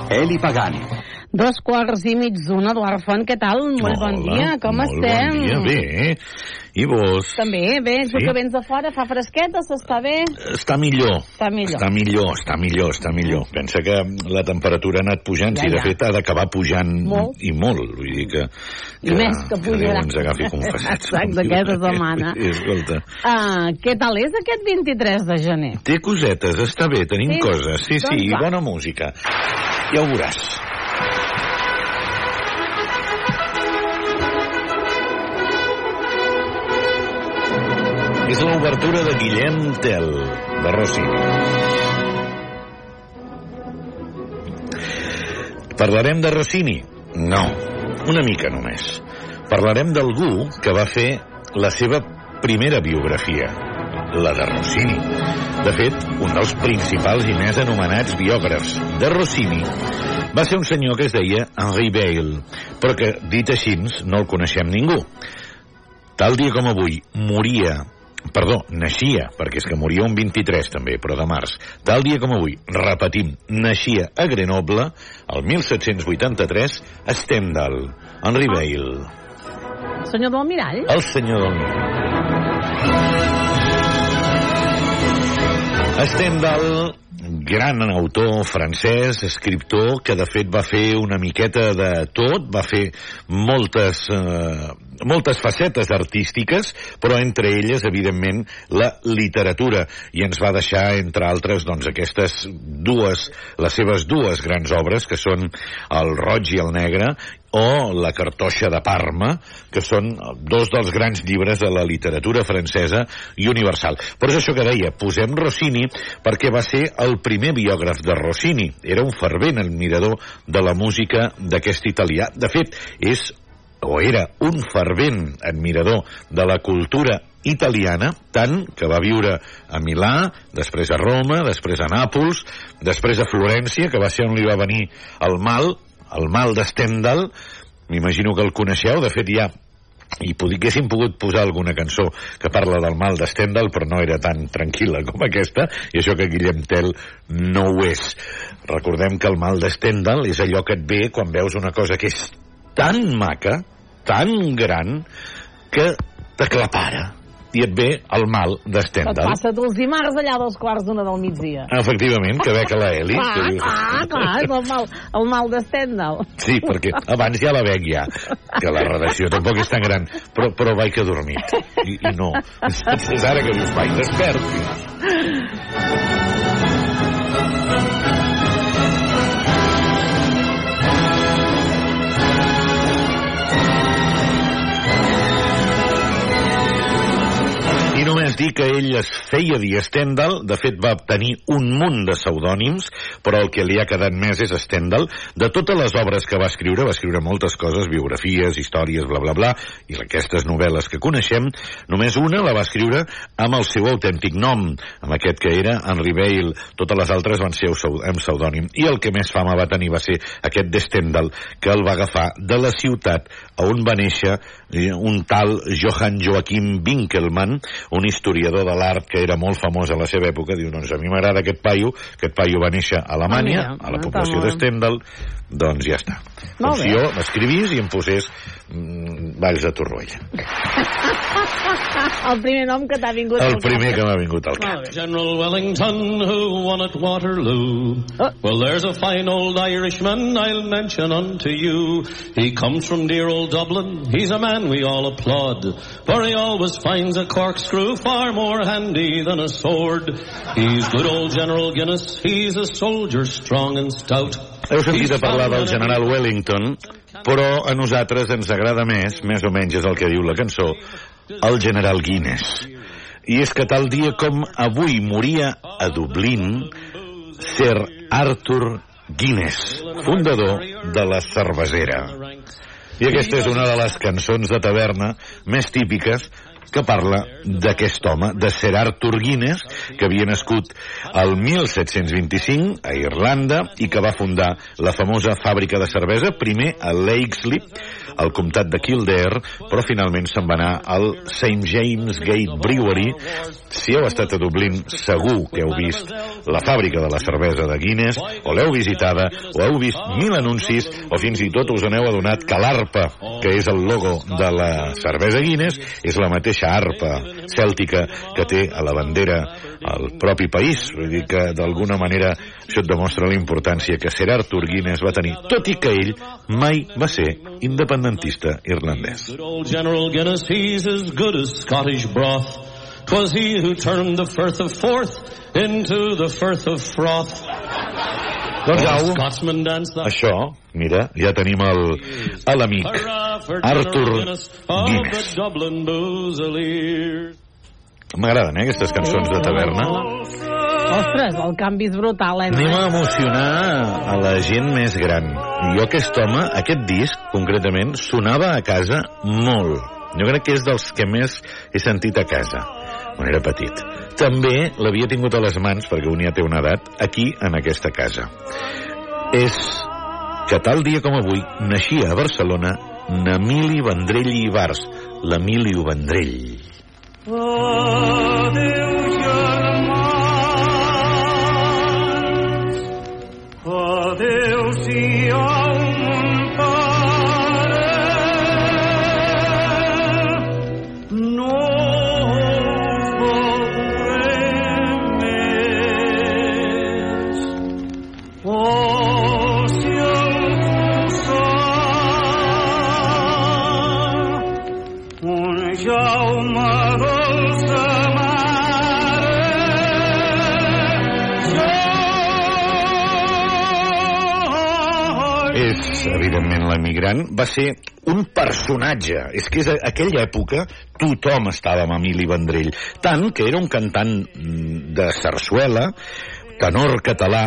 Eli Pagani.
Dos quarts i mig d'una, Eduard Font, què tal? Molt
Hola,
bon dia, com
molt
estem?
Bon dia, bé. I vos?
També, bé,
Sí.
que vens de fora, fa fresqueta, s'està bé?
Està millor.
Està millor.
Està millor, està millor, està millor. Pensa que la temperatura ha anat pujant,
Ja,
si de
ja.
fet ha d'acabar pujant
Molt.
i molt. Vull dir que...
I més que pujarà.
ens agafi confessats.
Exacte, aquesta setmana.
Escolta.
Ah, què tal és aquest 23 de gener?
Té cosetes, està bé, tenim
Sí?
coses. Sí,
Doncs
sí, i
va.
bona música. Ja ho veuràs. És l'obertura de Guillem Tell, de Rossini. Parlarem de Rossini? No, una mica només. Parlarem d'algú que va fer la seva primera biografia, la de Rossini. De fet, un dels principals i més anomenats biògrafs de Rossini va ser un senyor que es deia Henri Bale, però que, dit així, no el coneixem ningú. Tal dia com avui moria perdó, naixia, perquè és que moria un 23 també, però de març. Tal dia com avui, repetim, naixia a Grenoble, el 1783, a Stendhal, Henri Bale,
Senyor del Mirall?
el senyor del Nil. Stendhal, gran autor francès, escriptor, que de fet va fer una miqueta de tot, va fer moltes, eh, moltes facetes artístiques, però entre elles, evidentment, la literatura, i ens va deixar, entre altres, doncs, aquestes dues, les seves dues grans obres, que són El roig i el negre, o La cartoixa de Parma, que són dos dels grans llibres de la literatura francesa i universal. Però és això que deia, posem Rossini perquè va ser el primer biògraf de Rossini. Era un fervent admirador de la música d'aquest italià. De fet, és o era un fervent admirador de la cultura italiana, tant que va viure a Milà, després a Roma, després a Nàpols, després a Florència, que va ser on li va venir el mal, el mal de Stendhal, m'imagino que el coneixeu, de fet ja i poguéssim pogut posar alguna cançó que parla del mal de Stendhal, però no era tan tranquil·la com aquesta, i això que Guillem Tell no ho és. Recordem que el mal de Stendhal és allò que et ve quan veus una cosa que és tan maca, tan gran, que t'aclapara i et ve el mal de
Et passa els dimarts allà dos quarts d'una del migdia.
Efectivament, que veig a la Eli.
Clar,
que dius,
clar, clar, és el mal, el mal de Stendhal.
Sí, perquè abans ja la veig ja, que la redacció tampoc és tan gran, però, però vaig que dormit. I, i no. És ara que dius, vaig despert. Només dir que ell es feia dir Stendhal, de fet va tenir un munt de pseudònims, però el que li ha quedat més és Stendhal. De totes les obres que va escriure, va escriure moltes coses, biografies, històries, bla, bla, bla, i aquestes novel·les que coneixem, només una la va escriure amb el seu autèntic nom, amb aquest que era Henri Bale. Totes les altres van ser amb pseudònim. I el que més fama va tenir va ser aquest de Stendhal, que el va agafar de la ciutat a on va néixer un tal Johann Joachim Winkelmann, un historiador de l'art que era molt famós a la seva època, diu, doncs a mi m'agrada aquest paio, aquest paio va néixer a Alemanya,
Ah, mira,
a la
ah,
població de Stendhal, doncs ja està.
Molt
doncs
bé.
si jo m'escrivís i em posés mm, Valls de Torroella.
El primer nom que t'ha vingut
El
al cap.
primer que m'ha vingut al cap.
General Wellington, who won at Waterloo.
Oh.
Well, there's a fine old Irishman I'll mention unto you. He comes from dear old Dublin. He's a man we all applaud. For he always finds a corkscrew far more handy than a sword. He's good old General Guinness. He's a soldier strong and stout.
Heu sentit a parlar del general Wellington, però a nosaltres ens agrada més, més o menys és el que diu la cançó, el general Guinness. I és que tal dia com avui moria a Dublín Sir Arthur Guinness, fundador de la cervesera. I aquesta és una de les cançons de taverna més típiques que parla d'aquest home, de Sir Arthur Guinness, que havia nascut el 1725 a Irlanda i que va fundar la famosa fàbrica de cervesa, primer a Lakesley, al comtat de Kildare, però finalment se'n va anar al St. James Gate Brewery. Si heu estat a Dublín, segur que heu vist la fàbrica de la cervesa de Guinness, o l'heu visitada, o heu vist mil anuncis, o fins i tot us n'heu adonat que l'arpa, que és el logo de la cervesa Guinness, és la mateixa arpa cèltica que té a la bandera al propi país. Vull dir que, d'alguna manera, això et demostra la importància que Sir Arthur Guinness va tenir, tot i que ell mai va ser independentista irlandès.
'Twas he who turned the Firth of Forth into the Firth of Froth.
Doncs au,
Scotsman danced the
això, mira, ja tenim el- a l'amic Arthur
Guinness of
Guinness.
the Dublin Boozaleers.
M'agraden, eh, aquestes cançons de taverna.
Ostres, el canvi és brutal, eh?
Anem a emocionar a la gent més gran. Jo aquest home, aquest disc, concretament, sonava a casa molt. Jo crec que és dels que més he sentit a casa, quan era petit. També l'havia tingut a les mans, perquè un ja té una edat, aquí, en aquesta casa. És que tal dia com avui naixia a Barcelona n'Emili Vendrell i Ibars, l'Emilio Vendrell.
Adéu,
l'emigrant, va ser un personatge. És que és a aquella època tothom estava amb Emili Vendrell. Tant que era un cantant mm, de sarsuela, tenor català,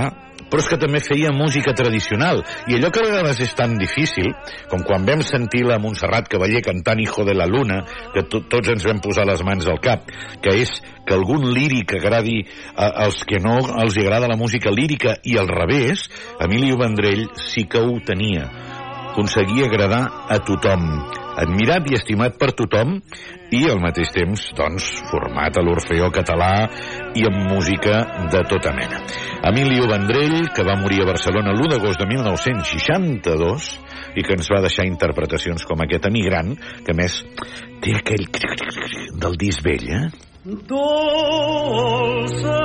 però és que també feia música tradicional. I allò que a vegades és tan difícil, com quan vam sentir la Montserrat Cavaller cantant Hijo de la Luna, que to tots ens vam posar les mans al cap, que és que algun líric agradi a, als que no els agrada la música lírica i al revés, Emilio Vendrell sí que ho tenia. Aconseguia agradar a tothom admirat i estimat per tothom i al mateix temps, doncs, format a l'Orfeó català i amb música de tota mena. Emilio Vendrell, que va morir a Barcelona l'1 d'agost de 1962 i que ens va deixar interpretacions com aquest emigrant, que més té aquell del disc vell, eh?
Dolce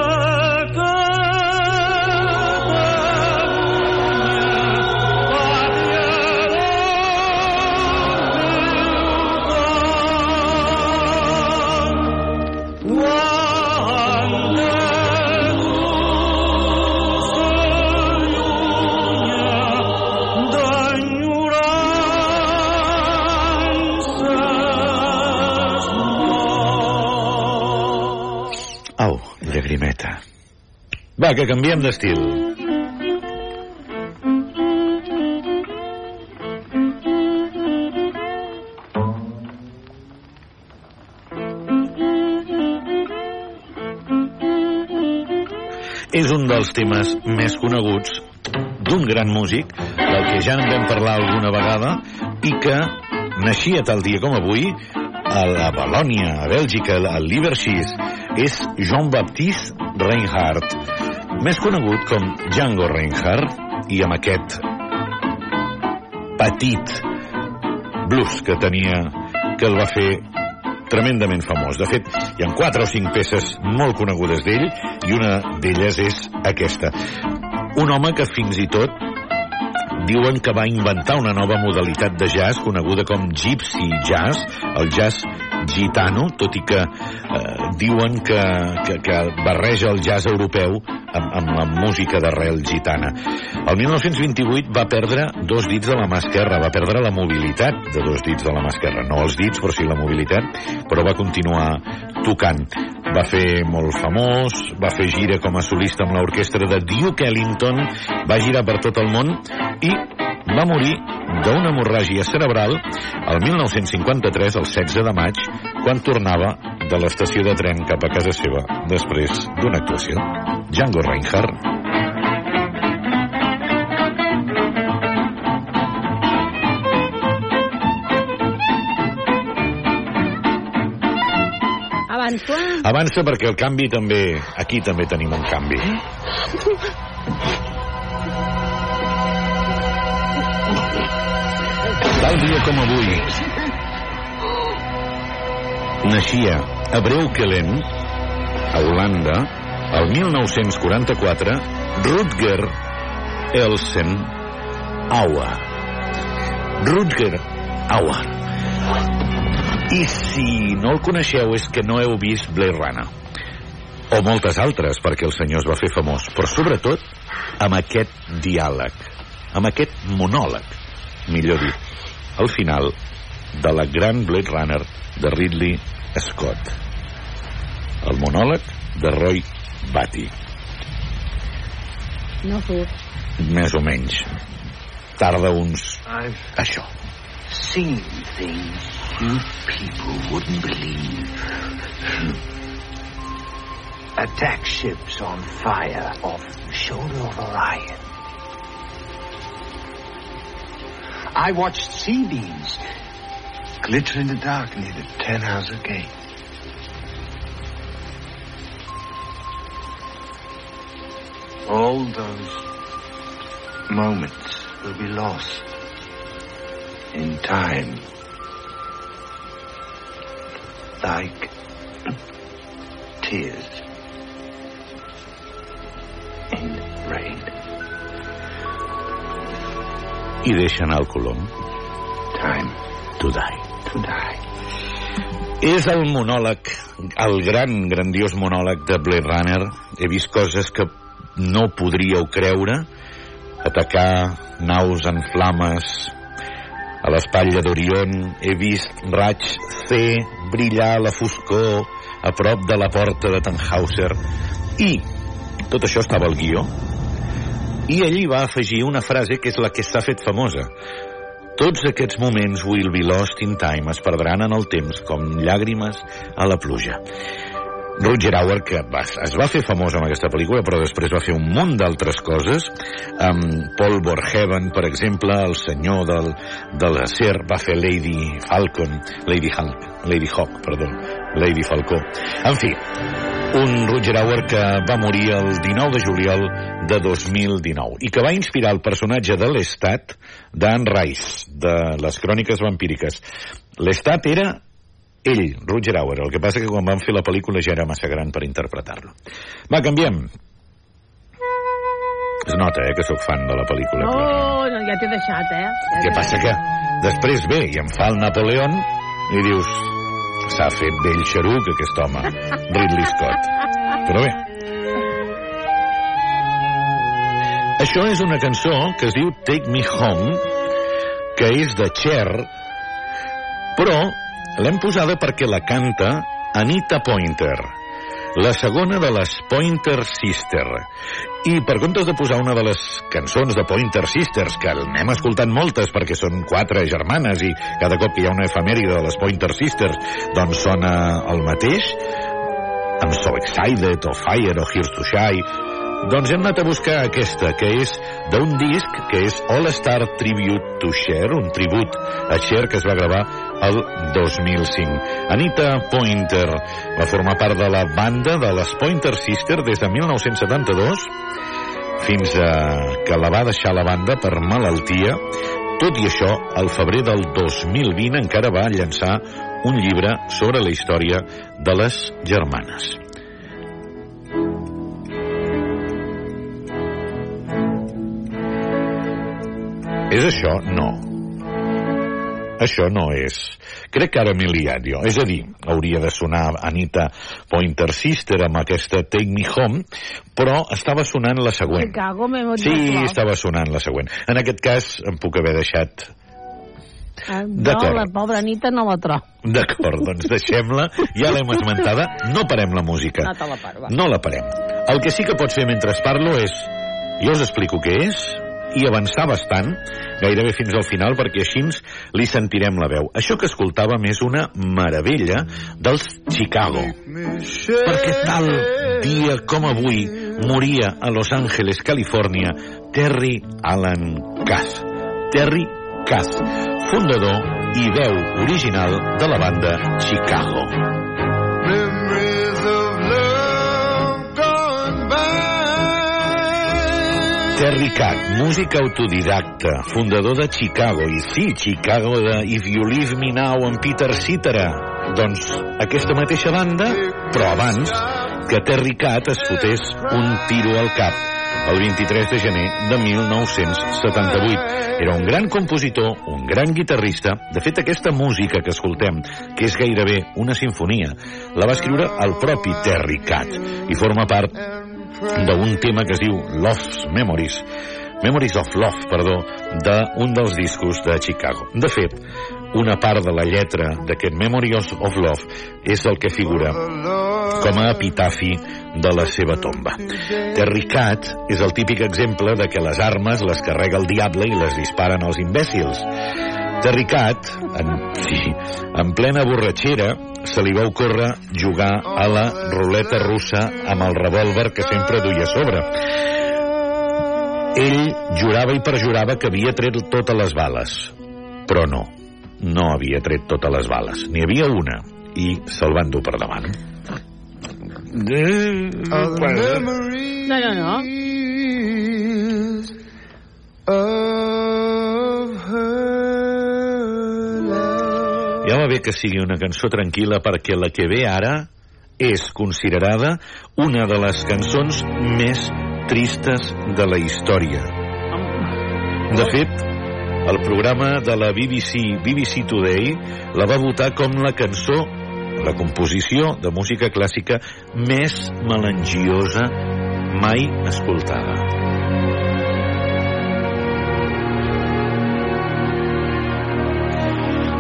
Va, que canviem d'estil. És un dels temes més coneguts d'un gran músic, del que ja en vam parlar alguna vegada, i que naixia tal dia com avui a la Valònia, a Bèlgica, al Liberschies, és Jean-Baptiste Reinhardt, més conegut com Django Reinhardt, i amb aquest petit blues que tenia, que el va fer tremendament famós. De fet, hi ha quatre o cinc peces molt conegudes d'ell i una d'elles és aquesta. Un home que fins i tot diuen que va inventar una nova modalitat de jazz coneguda com gypsy jazz, el jazz gitano, tot i que eh, diuen que, que, que barreja el jazz europeu amb, amb la música d'arrel gitana. El 1928 va perdre dos dits de la mà esquerra, va perdre la mobilitat de dos dits de la mà esquerra, no els dits, però sí la mobilitat, però va continuar tocant. Va fer molt famós, va fer gira com a solista amb l'orquestra de Duke Ellington, va girar per tot el món i va morir d'una hemorràgia cerebral el 1953, el 16 de maig, quan tornava de l'estació de tren cap a casa seva després d'una actuació. Django Reinhardt.
Avança.
Avança perquè el canvi també... Aquí també tenim un canvi. Tal dia com avui naixia a Breukelen, a Holanda, el 1944, Rutger Elsen Auer. Rutger Auer. I si no el coneixeu és que no heu vist Blade Runner. O moltes altres, perquè el senyor es va fer famós. Però sobretot amb aquest diàleg, amb aquest monòleg, millor dit, al final de la gran Blade Runner de Ridley Scott. El monòleg de Roy Batty.
No surt.
Més o menys. Tarda uns... Això.
seen things you people wouldn't believe. Attack ships on fire off the shoulder of Orion. I watched sea beams glitter in the dark near the Ten Hauser Gate. All those moments will be lost in time. Like tears in
I deixa anar el colom.
Time
To die.
to die.
És el monòleg, el gran, grandiós monòleg de Blade Runner. He vist coses que no podríeu creure, atacar naus en flames, a l'espatlla d'Orion he vist raig C brillar a la foscor a prop de la porta de Tannhauser i tot això estava al guió i hi va afegir una frase que és la que s'ha fet famosa tots aquests moments will be lost in time es perdran en el temps com llàgrimes a la pluja Roger Hauer, que va, es va fer famós amb aquesta pel·lícula, però després va fer un munt d'altres coses. Amb Paul Borheaven, per exemple, el senyor del, de l'acer, va fer Lady Falcon, Lady Hulk, Lady Hawk, perdó, Lady Falcó. En fi, un Roger Hauer que va morir el 19 de juliol de 2019 i que va inspirar el personatge de l'Estat d'Anne Rice, de les cròniques vampíriques. L'Estat era ell, Roger Hauer. El que passa que quan van fer la pel·lícula ja era massa gran per interpretar-lo. Va, canviem. Es nota, eh, que sóc fan de la pel·lícula.
No,
però...
no ja t'he deixat, eh? Ja
Què passa que després ve i em fa el Napoleón i dius s'ha fet vell xeruc aquest home, Ridley Scott. Però bé. Això és una cançó que es diu Take Me Home, que és de Cher, però l'hem posada perquè la canta Anita Pointer, la segona de les Pointer Sister. I per comptes de posar una de les cançons de Pointer Sisters, que n'hem escoltat moltes perquè són quatre germanes i cada cop que hi ha una efemèride de les Pointer Sisters doncs sona el mateix, I'm so excited, o Fire, o Here's to Shy, doncs hem anat a buscar aquesta, que és d'un disc que és All Star Tribute to Cher, un tribut a Cher que es va gravar el 2005. Anita Pointer va formar part de la banda de les Pointer Sisters des de 1972 fins a que la va deixar la banda per malaltia. Tot i això, al febrer del 2020 encara va llançar un llibre sobre la història de les germanes. És això? No. Això no és. Crec que ara jo. És a dir, hauria de sonar Anita Pointer Sister amb aquesta Take Me Home, però estava sonant la següent.
Chicago
Sí, estava sonant la següent. En aquest cas em puc haver deixat...
Ah, No, la pobra Anita no la trobo.
D'acord, doncs deixem-la. Ja l'hem esmentada. No parem la música.
No te la paro, va.
No la parem. El que sí que pots fer mentre parlo és... Jo us explico què és i avançar bastant, gairebé fins al final, perquè així li sentirem la veu. Això que escoltàvem és una meravella dels Chicago. Perquè tal dia com avui moria a Los Angeles, Califòrnia, Terry Allen Cass. Terry Cass, fundador i veu original de la banda Chicago. Terry Cat, músic autodidacta, fundador de Chicago, i sí, Chicago de If You Leave Me Now en Peter Cetera. Doncs aquesta mateixa banda, però abans que Terry Cat es fotés un tiro al cap el 23 de gener de 1978. Era un gran compositor, un gran guitarrista. De fet, aquesta música que escoltem, que és gairebé una sinfonia, la va escriure el propi Terry Cat i forma part d'un tema que es diu Love's Memories. Memories of Love, perdó, d'un dels discos de Chicago. De fet, una part de la lletra d'aquest Memories of Love és el que figura com a epitafi de la seva tomba. Terry Cat és el típic exemple de que les armes les carrega el diable i les disparen als imbècils. Terry Cat, en, sí, en plena borratxera, se li va ocórrer jugar a la ruleta russa amb el revòlver que sempre duia a sobre. Ell jurava i perjurava que havia tret totes les bales, però no, no havia tret totes les bales. N'hi havia una, i se'l van dur per davant.
No, no, no.
Bé que sigui una cançó tranquil·la perquè la que ve ara és considerada una de les cançons més tristes de la història. De fet, el programa de la BBC, BBC Today, la va votar com la cançó, la composició de música clàssica més melangiosa mai escoltada.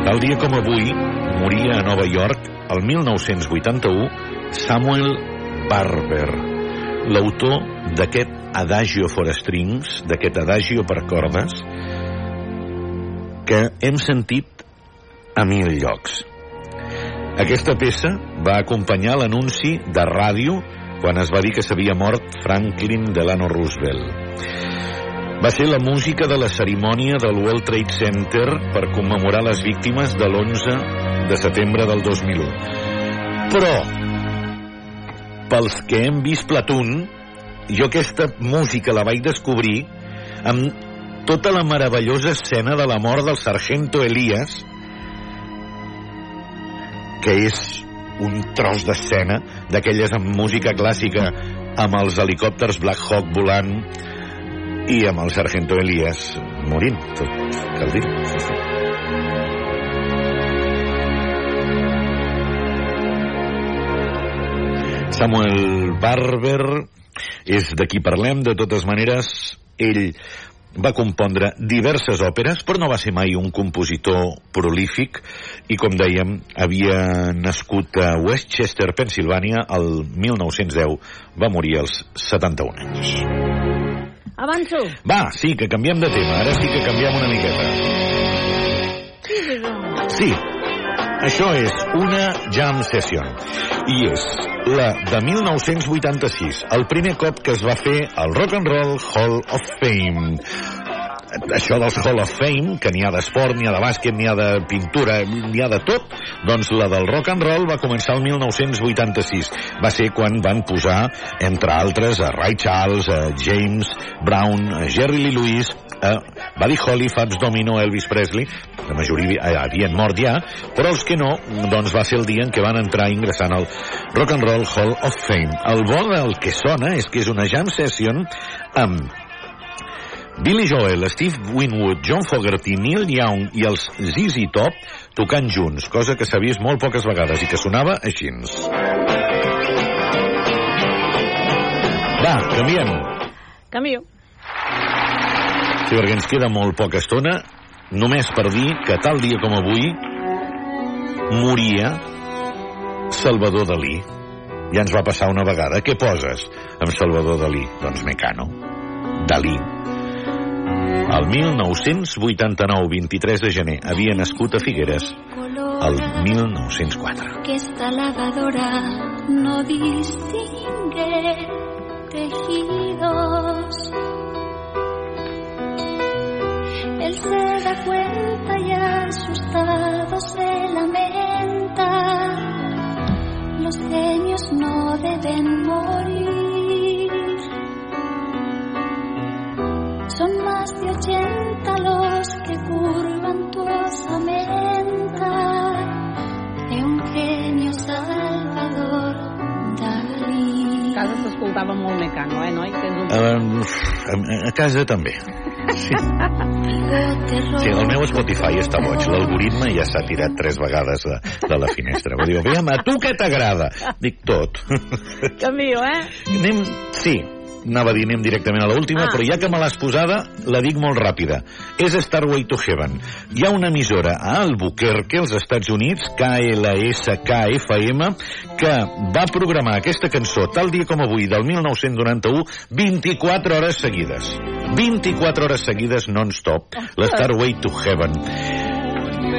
Tal dia com avui, moria a Nova York, el 1981, Samuel Barber, l'autor d'aquest Adagio for Strings, d'aquest Adagio per cordes, que hem sentit a mil llocs. Aquesta peça va acompanyar l'anunci de ràdio quan es va dir que s'havia mort Franklin Delano Roosevelt. Va ser la música de la cerimònia del World Trade Center per commemorar les víctimes de l'11 de setembre del 2001. Però, pels que hem vist Platoon, jo aquesta música la vaig descobrir amb tota la meravellosa escena de la mort del sargento Elias, que és un tros d'escena d'aquelles amb música clàssica amb els helicòpters Black Hawk volant i amb el sargento Elias morint, tot cal dir. Samuel Barber és de qui parlem, de totes maneres, ell va compondre diverses òperes, però no va ser mai un compositor prolífic i, com dèiem, havia nascut a Westchester, Pensilvània, el 1910. Va morir als 71 anys.
Avanço.
Va, sí, que canviem de tema. Ara sí que canviem una miqueta. Sí, això és una jam session. I és la de 1986, el primer cop que es va fer al Rock and Roll Hall of Fame això dels Hall of Fame, que n'hi ha d'esport, n'hi ha de bàsquet, n'hi ha de pintura, n'hi ha de tot, doncs la del rock and roll va començar el 1986. Va ser quan van posar, entre altres, a Ray Charles, a James Brown, a Jerry Lee Lewis, a Buddy Holly, Fats Domino, Elvis Presley, la majoria havien mort ja, però els que no, doncs va ser el dia en què van entrar ingressant al Rock and Roll Hall of Fame. El bo del que sona és que és una jam session amb Billy Joel, Steve Winwood, John Fogerty, Neil Young i els ZZ Top tocant junts, cosa que s'ha vist molt poques vegades i que sonava així. Va, canviem.
Canvio.
Sí, perquè ens queda molt poca estona, només per dir que tal dia com avui moria Salvador Dalí. Ja ens va passar una vegada. Què poses amb Salvador Dalí? Doncs Mecano. Dalí. El 1989, 23 de gener, havia nascut a Figueres el 1904.
Que esta lavadora no distingue tejidos. Él se da cuenta y asustado se lamenta. Los genios no deben morir. Son más de ochenta los que curvan tu osamenta de un genio salvador Dalí.
A casa s'escoltava molt Mecano, eh, noi? Tens un...
Uh, a, a casa també. Sí. sí, el meu Spotify està boig. L'algoritme ja s'ha tirat tres vegades de, de la finestra. Vull dir, aviam, a tu què t'agrada? Dic tot.
Canvio, eh?
Anem... Sí, anava a dir anem directament a l'última,
Ah.
però ja que me l'has posada, la dic molt ràpida. És Starway to Heaven. Hi ha una emissora a Albuquerque, als Estats Units, KLSKFM, que va programar aquesta cançó tal dia com avui, del 1991, 24 hores seguides. 24 hores seguides non-stop. La Starway to Heaven.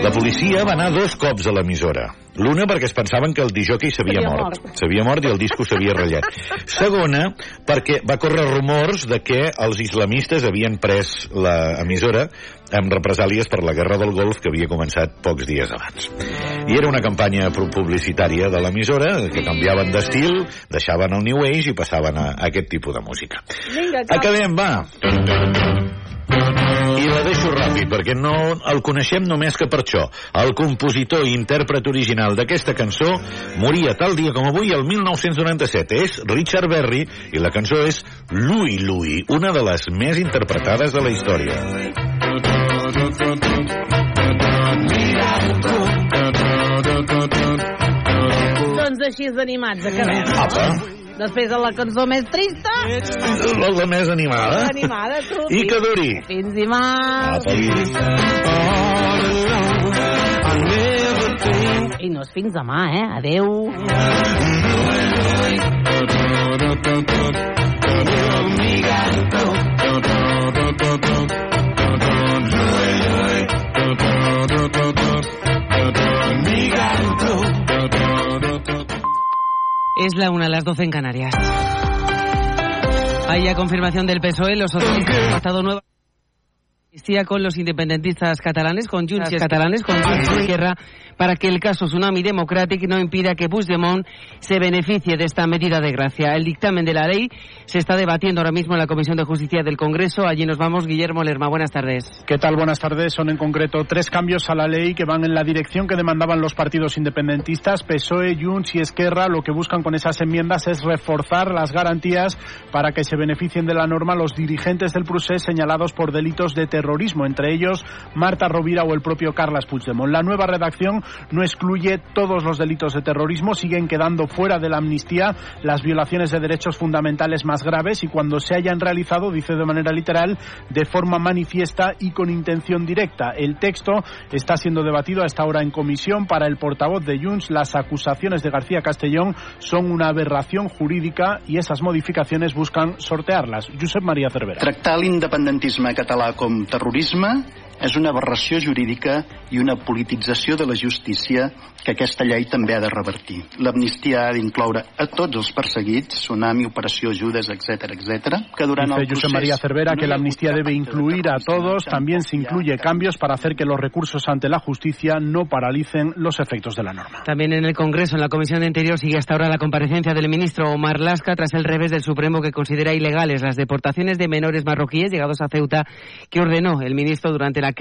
La policia va anar dos cops a l'emissora. L'una perquè es pensaven que el disjockey s'havia
S'havia
mort.
mort.
S'havia mort i el disco s'havia ratllat. Segona, perquè va córrer rumors de que els islamistes havien pres l'emissora amb represàlies per la guerra del Golf que havia començat pocs dies abans. I era una campanya publicitària de l'emissora que canviaven d'estil, deixaven el New Age i passaven a, a aquest tipus de música.
Vinga, cap.
Acabem, va. I la deixo ràpid, perquè no el coneixem només que per això. El compositor i intèrpret original d'aquesta cançó moria tal dia com avui, el 1997. És Richard Berry i la cançó és Louie Louie, una de les més interpretades de la història.
Doncs així és d'animats, acabem.
Apa,
Després de la cançó més trista,
la, la més animada.
animada.
I que duri.
Fins dimarts.
Apa,
I
no és fins demà, eh? Adeu.
Es la una, las doce en Canarias. Hay ya confirmación del PSOE, los socialistas han pactado nueva amnistía con los independentistas catalanes, con Junts catalanes, con Junts y Esquerra, para que el caso Tsunami Democratic no impida que Puigdemont se beneficie de esta medida de gracia. El dictamen de la ley se está debatiendo ahora mismo en la Comisión de Justicia del Congreso. Allí nos vamos, Guillermo Lerma. Buenas tardes.
¿Qué tal? Buenas tardes. Son en concreto tres cambios a la ley que van en la dirección que demandaban los partidos independentistas, PSOE, Junts y Esquerra. Lo que buscan con esas enmiendas es reforzar las garantías para que se beneficien de la norma los dirigentes del procés señalados por delitos de terrorismo, entre ellos Marta Rovira o el propio Carles Puigdemont. La nueva redacción no excluye todos los delitos de terrorismo, siguen quedando fuera de la amnistía las violaciones de derechos fundamentales más graves y cuando se hayan realizado, dice de manera literal, de forma manifiesta y con intención directa. El texto está siendo debatido a esta hora en comisión para el portavoz de Junts. Las acusaciones de García Castellón son una aberración jurídica y esas modificaciones buscan sortearlas. Josep María Cervera.
Tractar l'independentisme català com terrorisme és una aberració jurídica i una politització de la justícia que aquesta llei també ha de revertir. L'amnistia ha d'incloure a tots els perseguits, Tsunami, Operació Judes, etc etc. que durant
Dice
el
José
procés...
María Cervera que
no hi
la amnistía debe incluir a todos. También se incluye cambios para hacer que los recursos ante la justicia no paralicen los efectos de la norma.
También en el Congreso, en la Comisión de Interior, sigue hasta ahora la comparecencia del ministro Omar Lasca tras el revés del Supremo que considera ilegales las deportaciones de menores marroquíes llegados a Ceuta que ordenó el ministro durante la